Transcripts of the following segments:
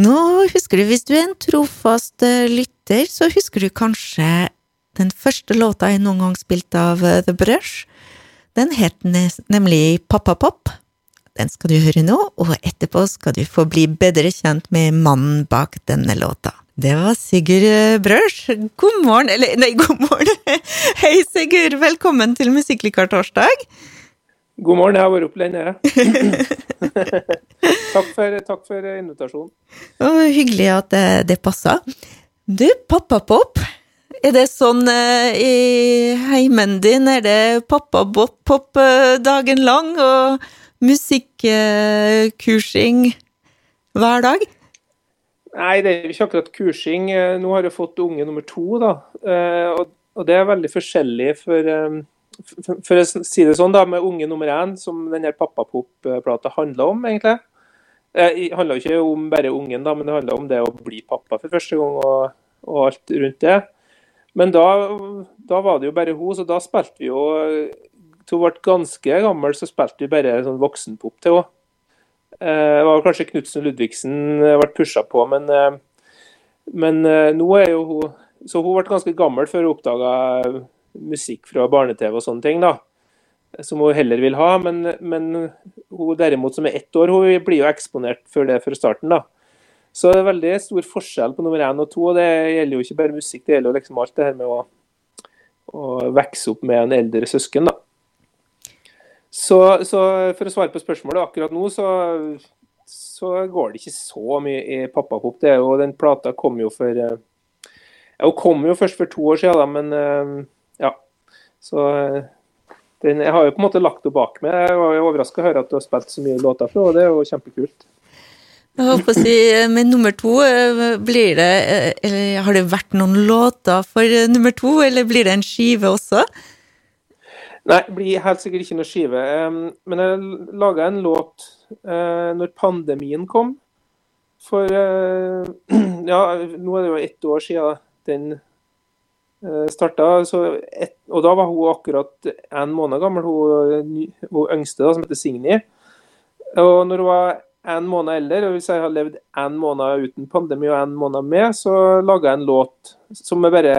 Nå husker du, hvis du er en trofast eh, lytter, så husker du kanskje den første låta jeg noen gang spilte av eh, The Brush. Den het nemlig Pappa Pop. Den skal du høre nå, og etterpå skal du få bli bedre kjent med mannen bak denne låta. Det var Sigurd eh, Brush. God morgen, eller nei, god morgen. Hei, Sigurd. Velkommen til Musikklikar torsdag. God morgen, jeg har vært oppe lenge. takk, for, takk for invitasjonen. Oh, hyggelig at det, det passa. Du, pappapop. Er det sånn eh, i heimen din? Er det pappapop dagen lang og musikkursing eh, hver dag? Nei, det er ikke akkurat kursing. Nå har jeg fått unge nummer to, da. Og, og det er veldig forskjellig for um, for å si det sånn, da, med unge nummer én, som denne Pappapop-plata handler om, egentlig. Det handler jo ikke om bare ungen, da, men det handler om det å bli pappa for første gang og, og alt rundt det. Men da, da, var det jo bare hun, så da spilte vi jo Til hun ble ganske gammel, så spilte vi bare sånn voksenpop til henne. Eh, det var kanskje Knutsen Ludvigsen ble pusha på, men, eh, men eh, nå er jo hun Så hun ble ganske gammel før hun oppdaga musikk fra barne-TV og sånne ting, da. Som hun heller vil ha. Men, men hun derimot som er ett år, hun blir jo eksponert for det fra starten, da. Så det er veldig stor forskjell på nummer én og to. og Det gjelder jo ikke bare musikk, det gjelder jo liksom alt det her med å, å vokse opp med en eldre søsken, da. Så, så, for å svare på spørsmålet akkurat nå, så, så går det ikke så mye i pappapop. Det er jo, Den plata kom jo for ja, Hun kom jo først for to år siden, da, men ja. Så eh, den, jeg har jo på en måte lagt det bak meg. Jeg var overraska å høre at du har spilt så mye låter fra, og det er jo kjempekult. Jeg håper å si, Men nummer to, eh, blir det eller Har det vært noen låter for nummer to, eller blir det en skive også? Nei, det blir helt sikkert ikke noe skive. Men jeg laga en låt når pandemien kom. For ja, nå er det jo ett år siden den Eh, starta, et, og da var hun akkurat en måned gammel, hun, hun yngste, da, som heter Signy. Og når hun var en måned eldre, og hvis jeg har levd en måned uten pandemi og en måned med, så laga jeg en låt som jeg bare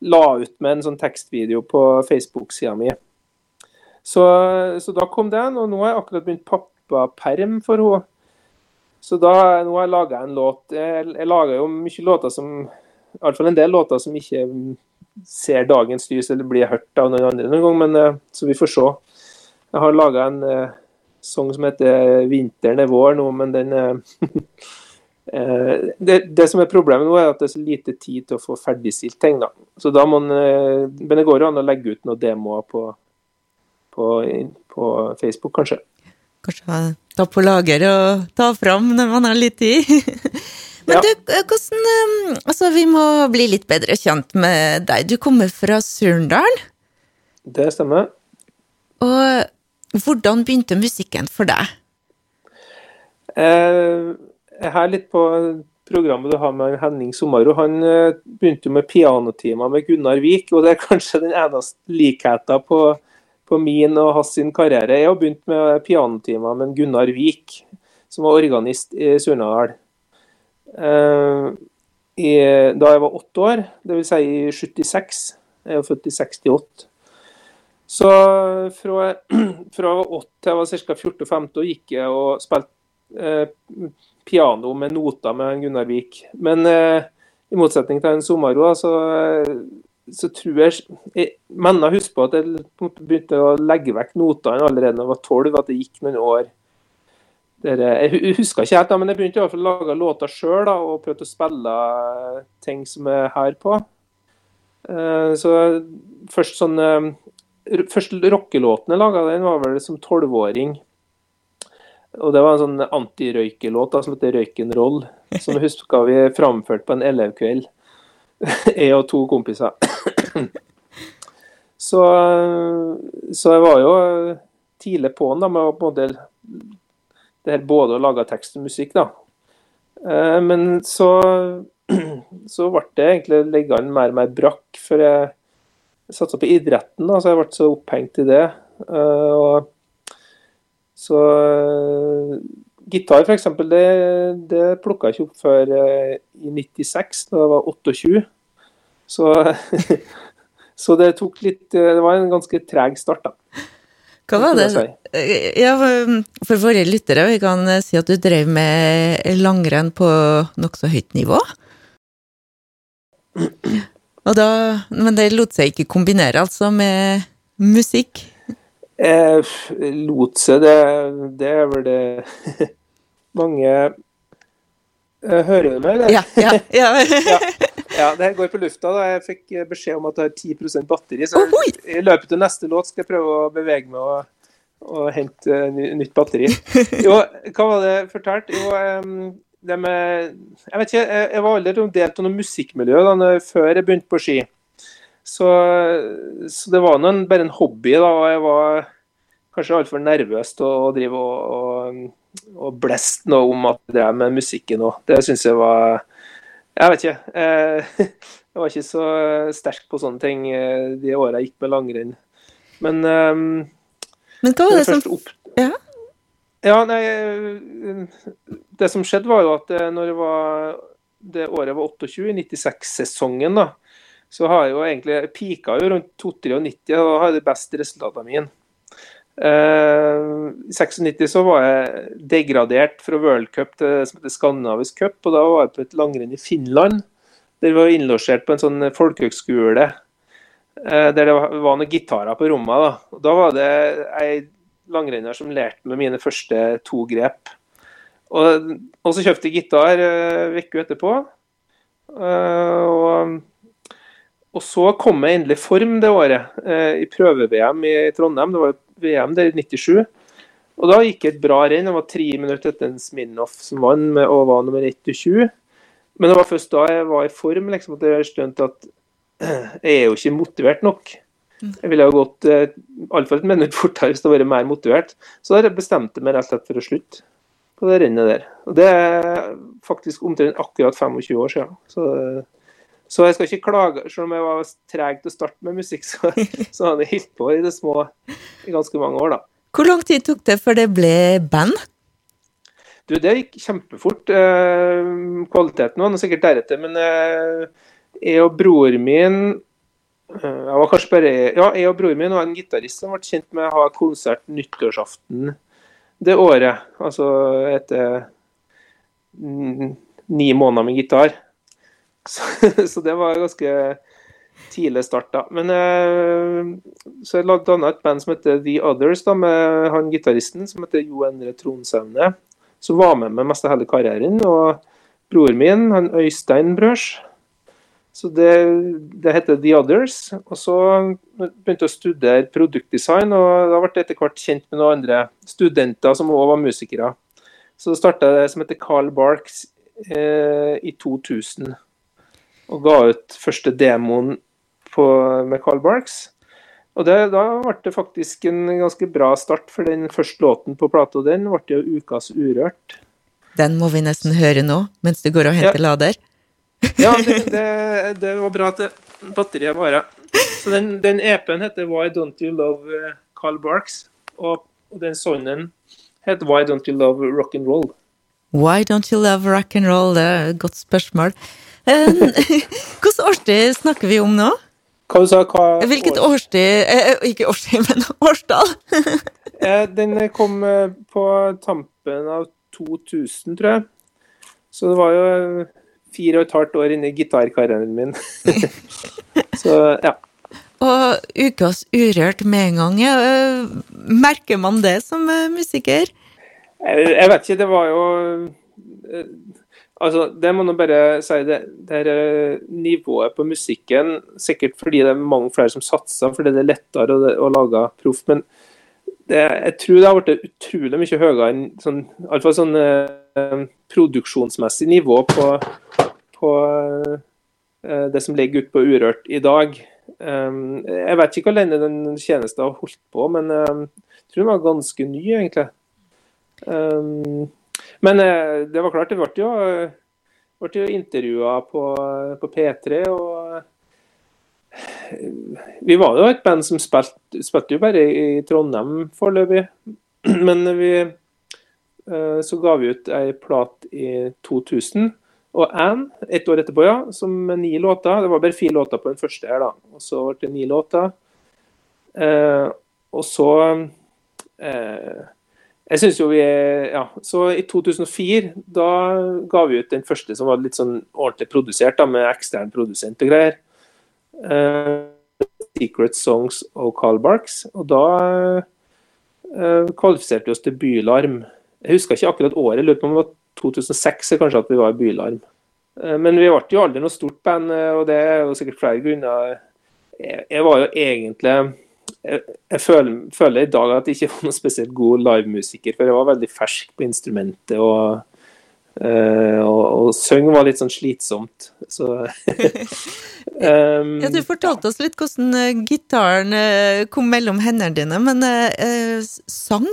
la ut med en sånn tekstvideo på Facebook-sida mi. Så, så, da kom den, og nå har jeg akkurat begynt pappaperm for henne. Så da, nå har jeg laga en låt. Jeg, jeg lager jo mye låter som I hvert fall en del låter som ikke ser dagens lys eller blir hørt av noen andre noen gang, men uh, så vi får se. Jeg har laga en uh, sang som heter 'Vinteren er vår' nå, men den uh, det, det, som er problemet nå, er at det er så lite tid til å få ferdigstilt ting. da. Så da må Men det går jo an å legge ut noen demoer på, på, på, Facebook, kanskje. Kanskje ta på lager og ta fram når man har litt tid. Men ja. du, eh, hvordan eh, Altså, vi må bli litt bedre kjent med deg. Du kommer fra Surndalen? Det stemmer. Og hvordan begynte musikken for deg? Eh, jeg er litt på programmet du har med Henning Somaro, Han eh, begynte med pianotimer med Gunnar Vik, og det er kanskje den eneste likheten på, på min og hans sin karriere. Jeg har begynt med pianotimer med Gunnar Vik, som var organist i Surnadal. Eh, i, da jeg var åtte år, dvs. Si i 76. Jeg er født i 68. Så fra, fra jeg var 8 til jeg var ca. 14-15 gikk jeg og spilte eh, piano med noter med Gunnar Vik. Men eh, i motsetning til en Somaro, så, så tror jeg Jeg mener å huske på at jeg begynte å legge vekk notene allerede da jeg var 12, at det gikk noen år jeg husker ikke helt, men jeg begynte i hvert fall å lage låter sjøl og prøvde å spille ting som er her på. Eh, så først sånn eh, Først rockelåten jeg laga, den var vel som tolvåring. Og det var en sånn antirøykelåt som heter 'Røykenroll', som jeg husker vi framførte på en elevkveld. Jeg og to kompiser. Så, så jeg var jo tidlig på'n med å på en måte det her både å lage tekst og musikk, da. Eh, men så, så ble det egentlig liggende mer og mer brakk, for jeg satsa på idretten, da, så jeg ble så opphengt i det. Eh, og så gitar f.eks. det, det plukka jeg ikke opp før i 96, da jeg var 28. Så, så det tok litt Det var en ganske treg start, da. Hva var det? Ja, for våre lyttere, vi kan si at du drev med langrenn på nokså høyt nivå? Da, men det lot seg ikke kombinere, altså, med musikk? Eh, lot seg, det, det er vel det mange eh, Hører du meg, eller? Ja. ja, ja. ja. Ja, det her går på lufta. da. Jeg fikk beskjed om at jeg har 10% batteri. Så i løpet av neste låt skal jeg prøve å bevege meg og, og hente nytt batteri. Jo, hva var det fortalt? Jo, um, det med Jeg vet ikke, jeg, jeg var aldri delt av noe musikkmiljø da før jeg begynte på ski. Så, så det var noen, bare en hobby, da. Og jeg var kanskje altfor nervøs til å drive og, og, og blest noe om at jeg drev med musikken òg. Det syns jeg var Jeg vet ikke. Jeg, jeg var ikke så sterk på sånne ting eh, de åra jeg gikk med langrenn. Men um, Men hva var det som opp... Ja? Ja, nei Det som skjedde, var jo at når det var det året var 28, 96-sesongen, da, så har jeg jo egentlig pika jo rundt 92, og har de beste resultatene mine. Uh, I 96 så var jeg degradert fra World Cup til som heter Skandinavisk Cup, og da var jeg på et langrenn i Finland. Der vi var innlosjert på en sånn folkehøgskole uh, der det var, noen gitarer på rommet. Da, og da var det ei langrenner som lærte meg mine første to grep. Og, og så kjøpte jeg gitar uh, uka etterpå. Og, og, så kom jeg endelig i form det året, i prøve-VM i Trondheim. Det var VM der i 97. Og da gikk jeg et bra renn. Det var tre minutter etter en Smirnov som vant og var nummer 21. Men det var først da jeg var i form liksom, at jeg skjønte at jeg er jo ikke motivert nok. Jeg ville ha gått eh, iallfall et minutt fortere hvis det hadde vært mer motivert. Så da bestemte jeg meg rett og slett for å slutte på det rennet der. Og Det er faktisk omtrent akkurat 25 år siden. Så, så jeg skal ikke klage, selv om jeg var treg til å starte med musikk, så, så hadde jeg holdt på i det små i ganske mange år, da. Hvor lang tid tok det før det ble band? Du, Det gikk kjempefort. Eh, kvaliteten var sikkert deretter, men eh, jeg og bror min Eh, jeg var kanskje bare Ja, jeg og broren min var en gitarist som ble kjent med å ha konsert nyttårsaften det året. Altså etter ni måneder med gitar. Så, så det var ganske tidlig start, da. Men eh, så jeg danna et band som heter The Others, da, med han gitaristen som heter Jo Endre Tronsaune. Som var med meg mest av hele karrieren. Og broren min, han Øystein Brøs, så det, det, heter The Others. Og så begynte jeg å studere produktdesign, og da ble jeg etter hvert kjent med noen andre studenter som òg var musikere. Så starta det som heter Carl Barks eh, i 2000, og ga ut første demoen på, med Carl Barks. Og det, Da ble det faktisk en ganske bra start, for den første låten på plata den ble jo Ukas Urørt. Den må vi nesten høre nå, mens du går og henter ja. lader. Ja, det, det, det, var bra at batteriet varer. Så den, den EP-en heter 'Why Don't You Love eh, Carl Barks', og, og den sangen heter 'Why Don't You Love Rock and Roll'. Why don't you love rock and roll? Det er et godt spørsmål. Hvilket årstid snakker vi om nå? Hva du sa du? Hvilket årstid eh, eh, Ikke årstid, men årstall. den kom på tampen av 2000, tror jeg. Så det var jo fire og et halvt år inni gitarkarrieren min. så ja. Og ukas Urørt med en gang, ja. merker man det som eh, musiker? Jeg, vet ikke, det var jo eh, Altså, det må nå bare si, det, det eh, nivået på musikken Sikkert fordi det er mange flere som satser, fordi det er lettere å, å lage proff. Men det, jeg tror det har blitt utrolig mye høyere enn sånn, iallfall sånn eh, produksjonsmessig nivå på, på eh, det som ligger ute på Urørt i dag. Um, jeg vet ikke hvor lenge den tjenesten har holdt på, men um, jeg tror den var ganske ny, egentlig. Um, men uh, det var klart, det ble jo, ble jo intervjua på, på, P3, og vi var jo et band som spilte, spilte jo bare i Trondheim foreløpig. Men vi eh, så ga vi ut ei plat i 2000. Og Anne, ett år etterpå, ja, som med ni låter. Det var bare fire låter på den første her, da. Og så ble det ni låter. Eh, og så eh, Jeg synes jo vi Ja, så i 2004, da ga vi ut den første som var litt sånn ordentlig produsert, da, med ekstern produsent og greier. Uh, Secret Songs og Carl Barks. Og da uh, kvalifiserte vi oss til Bylarm. Jeg husker ikke akkurat året, lurer på om det var 2006 kanskje at vi var i Bylarm. Uh, men vi ble jo aldri noe stort band, og det er jo sikkert flere grunner. Jeg, jeg var jo egentlig Jeg, jeg føler, føler, i dag at jeg ikke var noen spesielt god livemusiker, for jeg var veldig fersk på instrumentet. og Uh, og, og søng var litt sånn slitsomt, så um, Ja, du fortalte oss litt hvordan uh, gitaren uh, kom mellom hendene dine, men sang,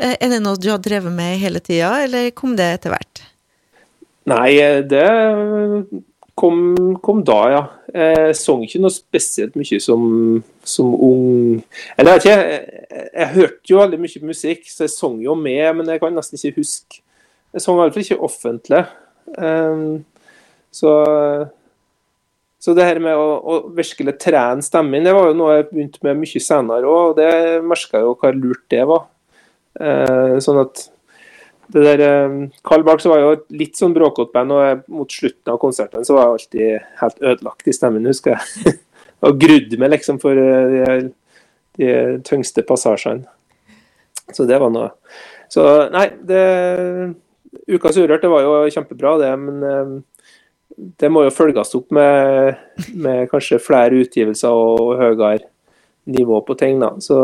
er det noe du har drevet med hele tida, eller kom det etter hvert? Nei, det kom, kom da, ja. Jeg sang ikke noe spesielt mye som, som ung Eller jeg, jeg, jeg, jeg hørte jo veldig mye musikk, så jeg sang jo med, men jeg kan nesten ikke huske jeg sang i hvert fall ikke offentlig. Um, så, så det her med å, å virkelig trene stemmen, det var jo noe jeg begynte med mye senere òg, og det merka jo hvor lurt det var. Uh, sånn at det der um, Carl Barks var jo litt sånn bråkete band, og mot slutten av konserten så var jeg alltid helt ødelagt i stemmen, husker jeg. og grudde meg liksom for uh, de, de tyngste passasjene. Så det var noe. Så nei, det Ukas Urørt det var jo kjempebra, det. Men eh, det må jo følges opp med, med kanskje flere utgivelser og høyere nivå på ting. da. Så,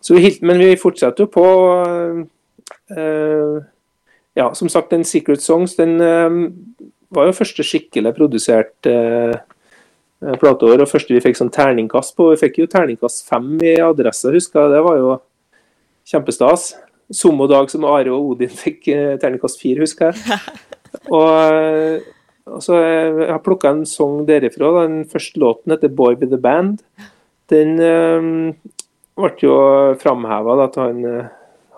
så vi, men vi fortsetter jo på uh, Ja, som sagt, den Secret Songs den uh, var jo første skikkelig produsert uh, plateår. Og første vi fikk sånn terningkast på. Vi fikk jo terningkast fem i adresse, husker jeg. Det var jo kjempestas samme dag som Are og Odin fikk eh, terningkast fire, husker jeg. Og, eh, og så eh, Jeg har plukka en sang derifra. Den første låten heter 'Boy with the Band'. Den øh, ble jo framheva at han,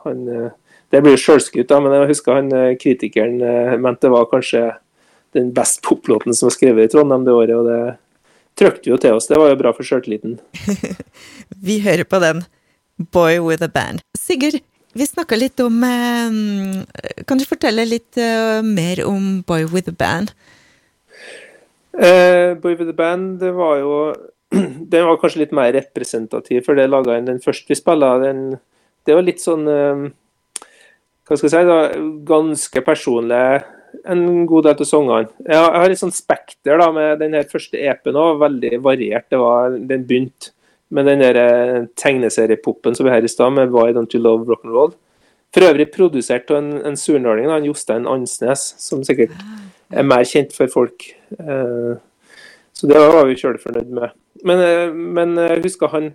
han Det blir jo sjølskutt, men jeg husker han kritikeren mente det var kanskje den best poplåten som var skrevet i Trondheim det året. og det trykte jo til oss. Det var jo bra for sjøltilliten. Vi hører på den. 'Boy with a Band'. Sigurd, vi snakka litt om eh, Kan du fortelle litt eh, mer om Boy with a Band? Uh, Boy with a Band det var jo Den var kanskje litt mer representativ, for det laga enn den første vi spilla. Det var litt sånn Hva skal jeg si, da, ganske personlig. En god del av sangene. Jeg, har litt sånn spekter da, med den her første EP-en òg, veldig variert. Det var, den begynte med den der eh, tegneseriepoppen som vi her i stad, med 'Why Don't You Love Rock'n'Roll'. For øvrig produsert av en, en surnåling, en Jostein Ansnes, som sikkert er mer kjent for folk. Eh, så det var vi sjøl fornøyd med. Men, eh, men jeg husker han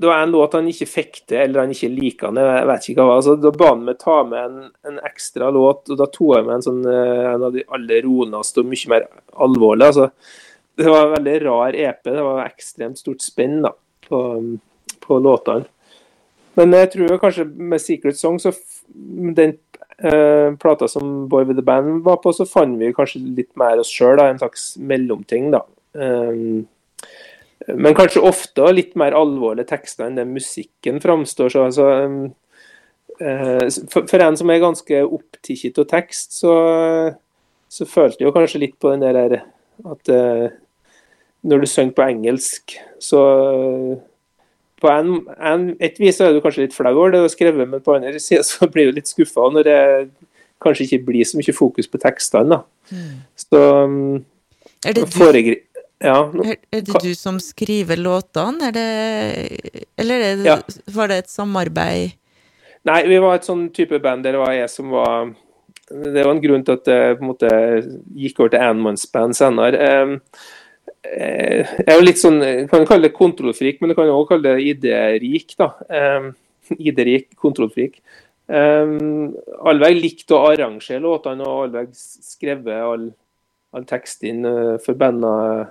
Det var en låt han ikke fikk til, eller han ikke liker den. Jeg vet ikke hva. Altså, da ba han meg ta med en, en, ekstra låt, og da tok jeg med en, sånn, en av de aller roligste og mye mer alvorlige. altså det var en veldig rar EP. Det var ekstremt stort spenn da, på, på låtene. Men jeg tror kanskje med Secret Song, så den eh, plata som Boy with the Band var på, så fant vi kanskje litt mer oss sjøl, en slags mellomting, da. Um, men kanskje ofte litt mer alvorlige tekster enn det musikken framstår så. Altså, um, uh, for, for, en som er ganske opptatt av tekst, så, så følte jeg jo kanskje litt på den der at uh, når du synger på engelsk, så på en, en, et vis er du kanskje litt flau over det du har skrevet, men på andre side så blir du litt skuffa når det kanskje ikke blir så mye fokus på tekstene. Mm. Så er det, du, ja, er, er det du som skriver låtene, eller det, ja. var det et samarbeid? Nei, vi var et sånn type band der det var jeg som var Det var en grunn til at det på en måte gikk over til enmannsband senere. Eh, jeg er jo litt sånn, kan kalle det kontrollfrik, men du kan også kalle det idérik. da. Idérik, kontrollfrik. Um, Alveg likte å arrangere låtene og Alveg skrevet all, all teksten uh, for bandet uh,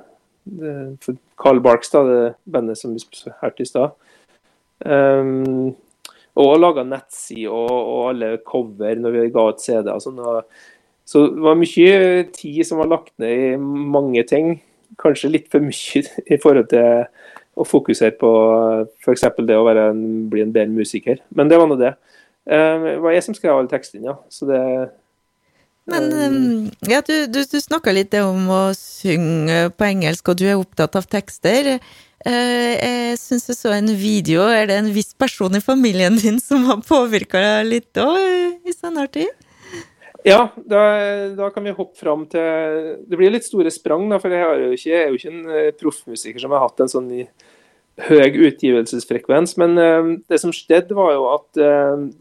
for Carl Barks, da, det bandet som vi hørte i stad. Um, Og laga nettside og, og, alle cover når vi ga ut CD. og sånn. Så det var mye tid som var lagt ned i mange ting. Kanskje litt for mye i forhold til å fokusere på f.eks. det å en, bli en bedre musiker. Men det var nå det. Um, det var jeg som skrev alle tekstene, ja. Så det men um, ja, du, du, du snakka litt om å synge på engelsk, og du er opptatt av tekster. Uh, jeg syns jeg så en video. Er det en viss person i familien din som har påvirka deg litt òg i senere tid? Ja, da, da, kan vi hoppe fram til Det blir litt store sprang, da, for jeg, jo ikke, jeg er jo ikke en proffmusiker som har hatt en sånn høy utgivelsesfrekvens. Men uh, det som skjedde, var jo at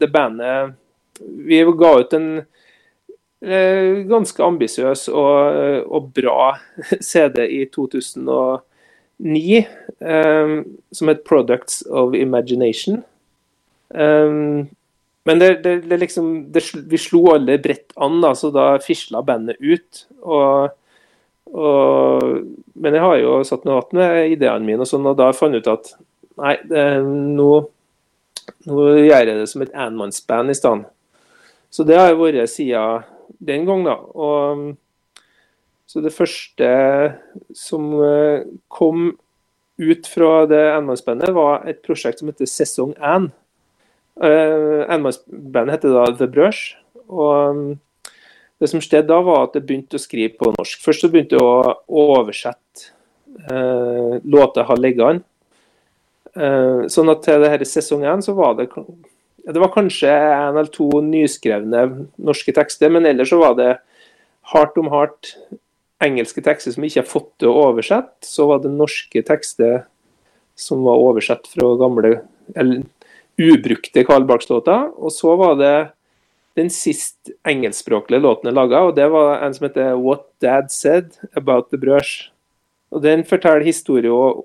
det bandet Vi ga ut en Eh, ganske ambisiøs og, og, bra CD i 2009 um, som het 'Products of Imagination'. Um, men det, det, det liksom, det, vi slo alle bredt an, da, så da fisla bandet ut. Og, og, men jeg har jo satt noe igjen med ideene mine, og sånn, og da fant jeg ut at nei, nå, nå gjør jeg det som et enmannsband i stedet. Så det har vært siden den gang, da. Og, så det første som eh, kom ut fra det enmannsbandet, var et prosjekt som heter Sesong 1. Uh, enmannsbandet heter da The Brush. Og um, det som skjedde da, var at jeg begynte å skrive på norsk. Først så begynte jeg å oversette uh, låter jeg har liggende. Uh, sånn at til det her sesong 1 så var det det var kanskje en eller to nyskrevne norske tekster, men ellers så var det hardt om hardt engelske tekster som ikke har fått til å oversette. Så var det norske tekster som var oversett fra gamle, eller ubrukte Carl Barks-låter. Og så var det den sist engelskspråklige låten jeg laga, og det var en som heter 'What Dad Said About The Brush'. Og Den forteller historier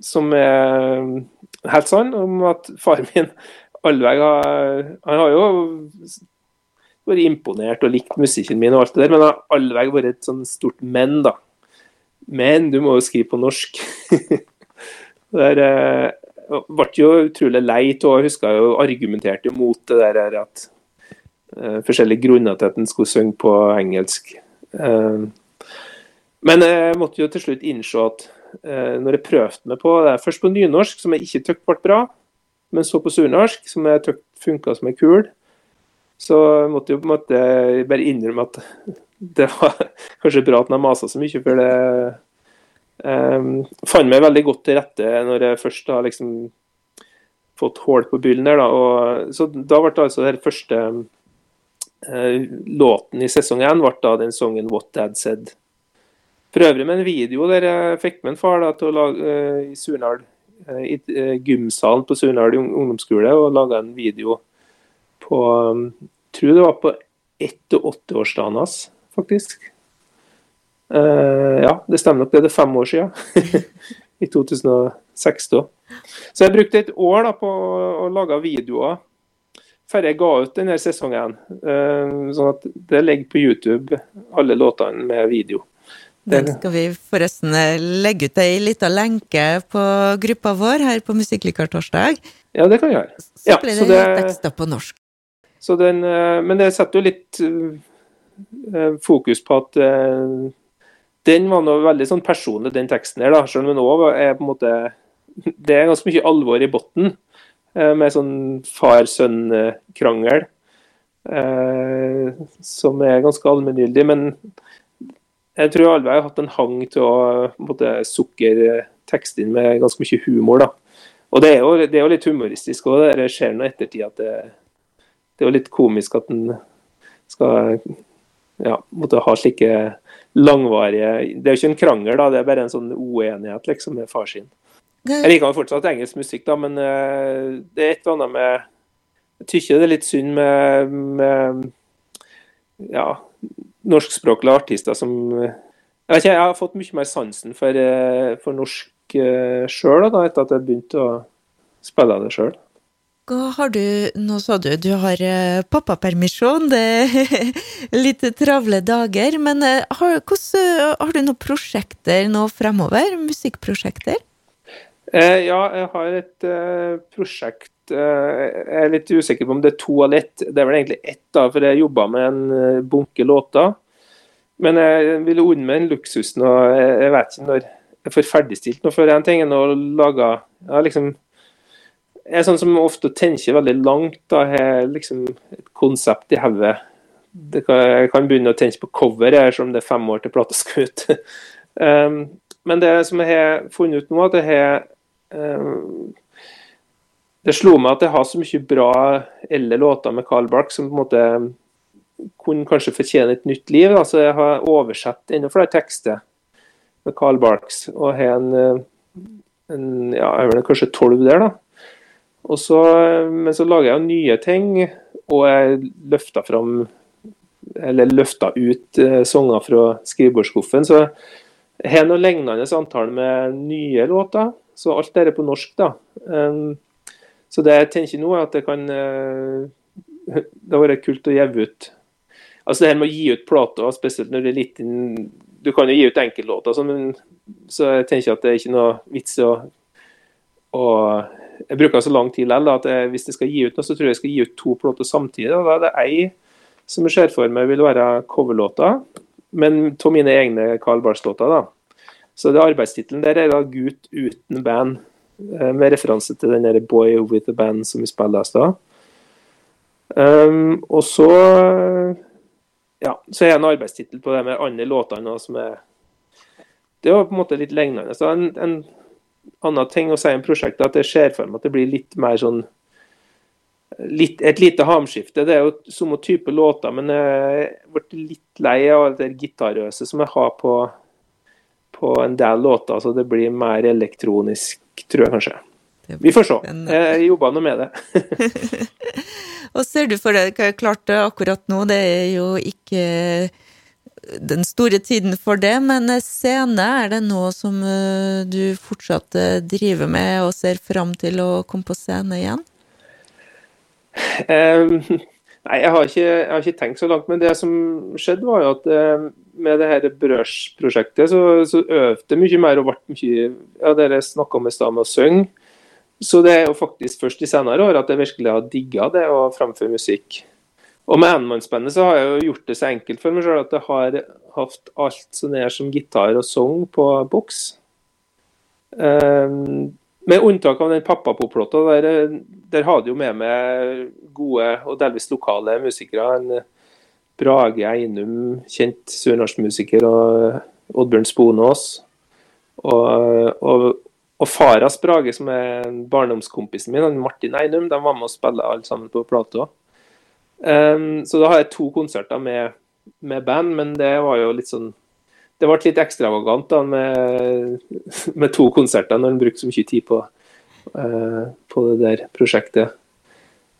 som er helt sann, om at far min Alveg har, han har jo vært imponert og likt musikken min, og alt det der, men han har Alveg vært et sånn stort men, da. Men du må jo skrive på norsk. der eh, ble jo utrolig lei av Jeg husker jo argumenterte mot det der at eh, forskjellige grunner til at en skulle synge på engelsk. Eh, men jeg måtte jo til slutt innse at uh, når jeg prøvde meg på det, først på nynorsk, som jeg ikke syntes ble bra, men så på surnorsk, som jeg funka som ei kul, så måtte jeg på en måte bare innrømme at det var kanskje bra at jeg masa så mye, for det um, fant meg veldig godt til rette når jeg først har liksom fått hull på byllen der. Da. Og, så da ble det altså den første uh, låten i sesong én den sangen 'What Dad Said'. For øvrig med en video der jeg fikk med en far da, til å lage uh, i Surnadal Eh, i eh, gymsalen på Surnadal ungdomsskole og laga en video på jeg tror det var på ett- og åtteårsdagen hans, faktisk. Uh, ja, det stemmer nok, det er fem år siden. I 2006 da. Så jeg brukte et år da, på å lage videoer før jeg ga ut denne sesongen. Sånn at det ligger på YouTube, alle låtene med video. Den skal vi forresten eh, legge ut ei lita lenke på gruppa vår her på Musikklikartorsdag. Ja, det kan vi gjøre. Så ja, blir det, det tekster på norsk. Den, eh, men det setter jo litt uh, fokus på at den var noe veldig sånn personlig, den teksten her. da, Selv om den òg er på en måte Det er ganske mye alvor i bunnen, med sånn far-sønn-krangel. som er ganske allmenngyldig. Men jeg tror alle har hatt en hang til å måtte, sukre teksten med ganske mye humor. da. Og det er jo, det er jo litt humoristisk òg, det skjer nå ettertid at det, det, er jo litt komisk at en skal ja, måtte ha slike langvarige Det er jo ikke en krangel, da, det er bare en sånn uenighet liksom med far sin. Jeg liker jo fortsatt engelsk musikk, da, men uh, det er et eller annet med Jeg syns det er litt synd med, med ja, norskspråklige artister som jeg, ikke, jeg, har fått mye mer sansen for, eh, for norsk uh, sjøl etter at jeg begynte å spille det sjøl. Hva har du Nå sa du du har pappapermisjon, det er litt travle dager. Men har, hvordan, har, du noen prosjekter nå fremover? Musikkprosjekter? Eh, ja, jeg har et eh, prosjekt uh, Jeg er litt usikker på om det er to eller ett. Det er vel egentlig ett, da, for jeg jobba med en uh, bunke låter. Men jeg ville unne meg en luksus nå. Jeg, jeg vet ikke når jeg får ferdigstilt noe før en ting enn å lage ja, liksom, Jeg er sånn som ofte tenker veldig langt. da har liksom et konsept i hodet. Jeg kan begynne å tenke på cover selv om det er fem år til plata skal ut. um, men det som jeg har funnet ut nå, at jeg har Det slo meg at jeg har så mye bra eldre låter med Carl Bark som på en måte kunne kanskje fortjene et nytt liv. Altså jeg har oversett enda flere tekster med Carl Barks, og har en, eh, en ja, jeg vel kanskje tolv der, da. Og så, men så lager jeg jo nye ting, og jeg løfta fram eller løfta ut eh, sanger fra skrivebordsskuffen. Så jeg har noe lignende antall med nye låter. Så alt det er på norsk, da. Så det jeg tenker nå, er at det kan uh, Det har vært kult å gi ut Altså det her med å gi ut plater, spesielt når det er litt inn du kan jo gi ut enkeltlåter, men så jeg tenker at det er ikke noe vits å, å Jeg bruker så lang tid likevel at jeg, hvis jeg skal gi ut noe, så tror jeg jeg skal gi ut to plater samtidig. og Da er det ei som jeg ser for meg vil være coverlåter, men av mine egne Carl Barks-låter. da. Så det Arbeidstittelen der er da 'Gutt uten band', eh, med referanse til den der 'Boy with a Band' som vi spilte i stad. Um, og så ja, så er det en arbeidstittel på det med andre låtene som er Det var på en måte litt lignende. Så en, en annen ting å si om prosjektet at jeg ser for meg at det blir litt mer sånn litt, Et lite hamskifte. Det er jo samme type låter, men jeg ble litt lei av det gitarøse som jeg har på, på en del låter. Så det blir mer elektronisk, tror jeg kanskje. Vi får se. Jeg jobber nå med det. Og ser du for deg Klart akkurat nå, det er jo ikke den store tiden for det, men scene, er det noe som eh, du fortsatt eh, driver med og ser fram til å komme på scene igjen? Nei, jeg har, ikke, jeg har, ikke, tenkt så langt. Men det som skjedde, var jo at eh, med det her Brørs-prosjektet, så, så øvde mye mer og ble mye Ja, dere snakka om i stad med å synge. Så det er jo faktisk først i senere år at jeg virkelig har digga det å framføre musikk. Og med enmannsbandet så har jeg jo gjort det så enkelt for meg sjøl at jeg har hatt alt så ned som gitar og sang på boks. Um, med unntak av den pappapoplåta, der, der hadde jo med meg gode og delvis lokale musikere. En Brage Einum, kjent sørnorskmusiker, og Oddbjørn Sponås. Og, og, og Faras Brage, som er barndomskompisen min, Martin Einum, de var med og spilte alle sammen på plata. Um, så da har jeg to konserter med, med, band, men det var jo litt sånn Det ble litt ekstravagant da med, med to konserter når en brukte så mye tid på, uh, på det der prosjektet.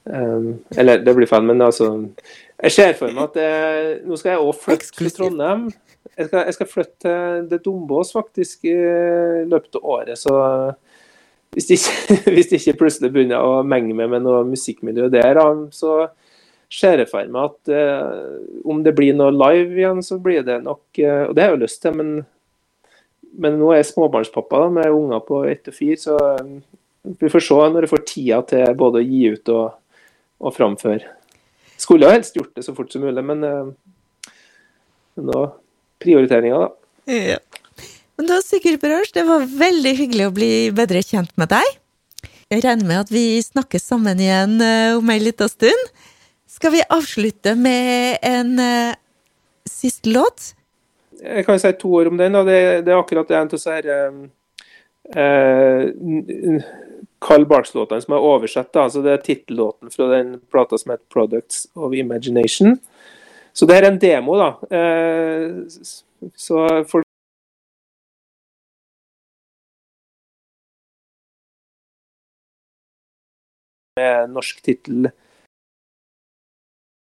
Um, eller det blir feil, men altså Jeg ser for meg at det, nå skal jeg òg flytte til Trondheim. Jeg skal, jeg skal flytte til det Dombås faktisk i løpet av året, så hvis det ikke, hvis det ikke plutselig begynner å menge meg med noe musikkmiljø der, så ser jeg for meg at eh, om det blir noe live igjen, så blir det nok eh, Og det har jeg jo lyst til, men, men nå er jeg småbarnspappa da, med unger på ett og fire, så eh, vi får se når jeg får tida til både å gi ut og, og framføre. Skulle jo helst gjort det så fort som mulig, men, eh, nå prioriteringer, da. Ja. Men da, Sigurd Berørs, det var veldig hyggelig å bli bedre kjent med deg. Jeg regner med at vi snakkes sammen igjen uh, om ei lita stund. Skal vi avslutte med en uh, siste låt? Jeg kan si to ord om den. Det, det, er akkurat det en av disse uh, Carl Barks-låtene som er oversett. Da. Det er tittellåten fra den plata som heter 'Products of Imagination'. Så det her er en demo, da. Eh, så folk med norsk tittel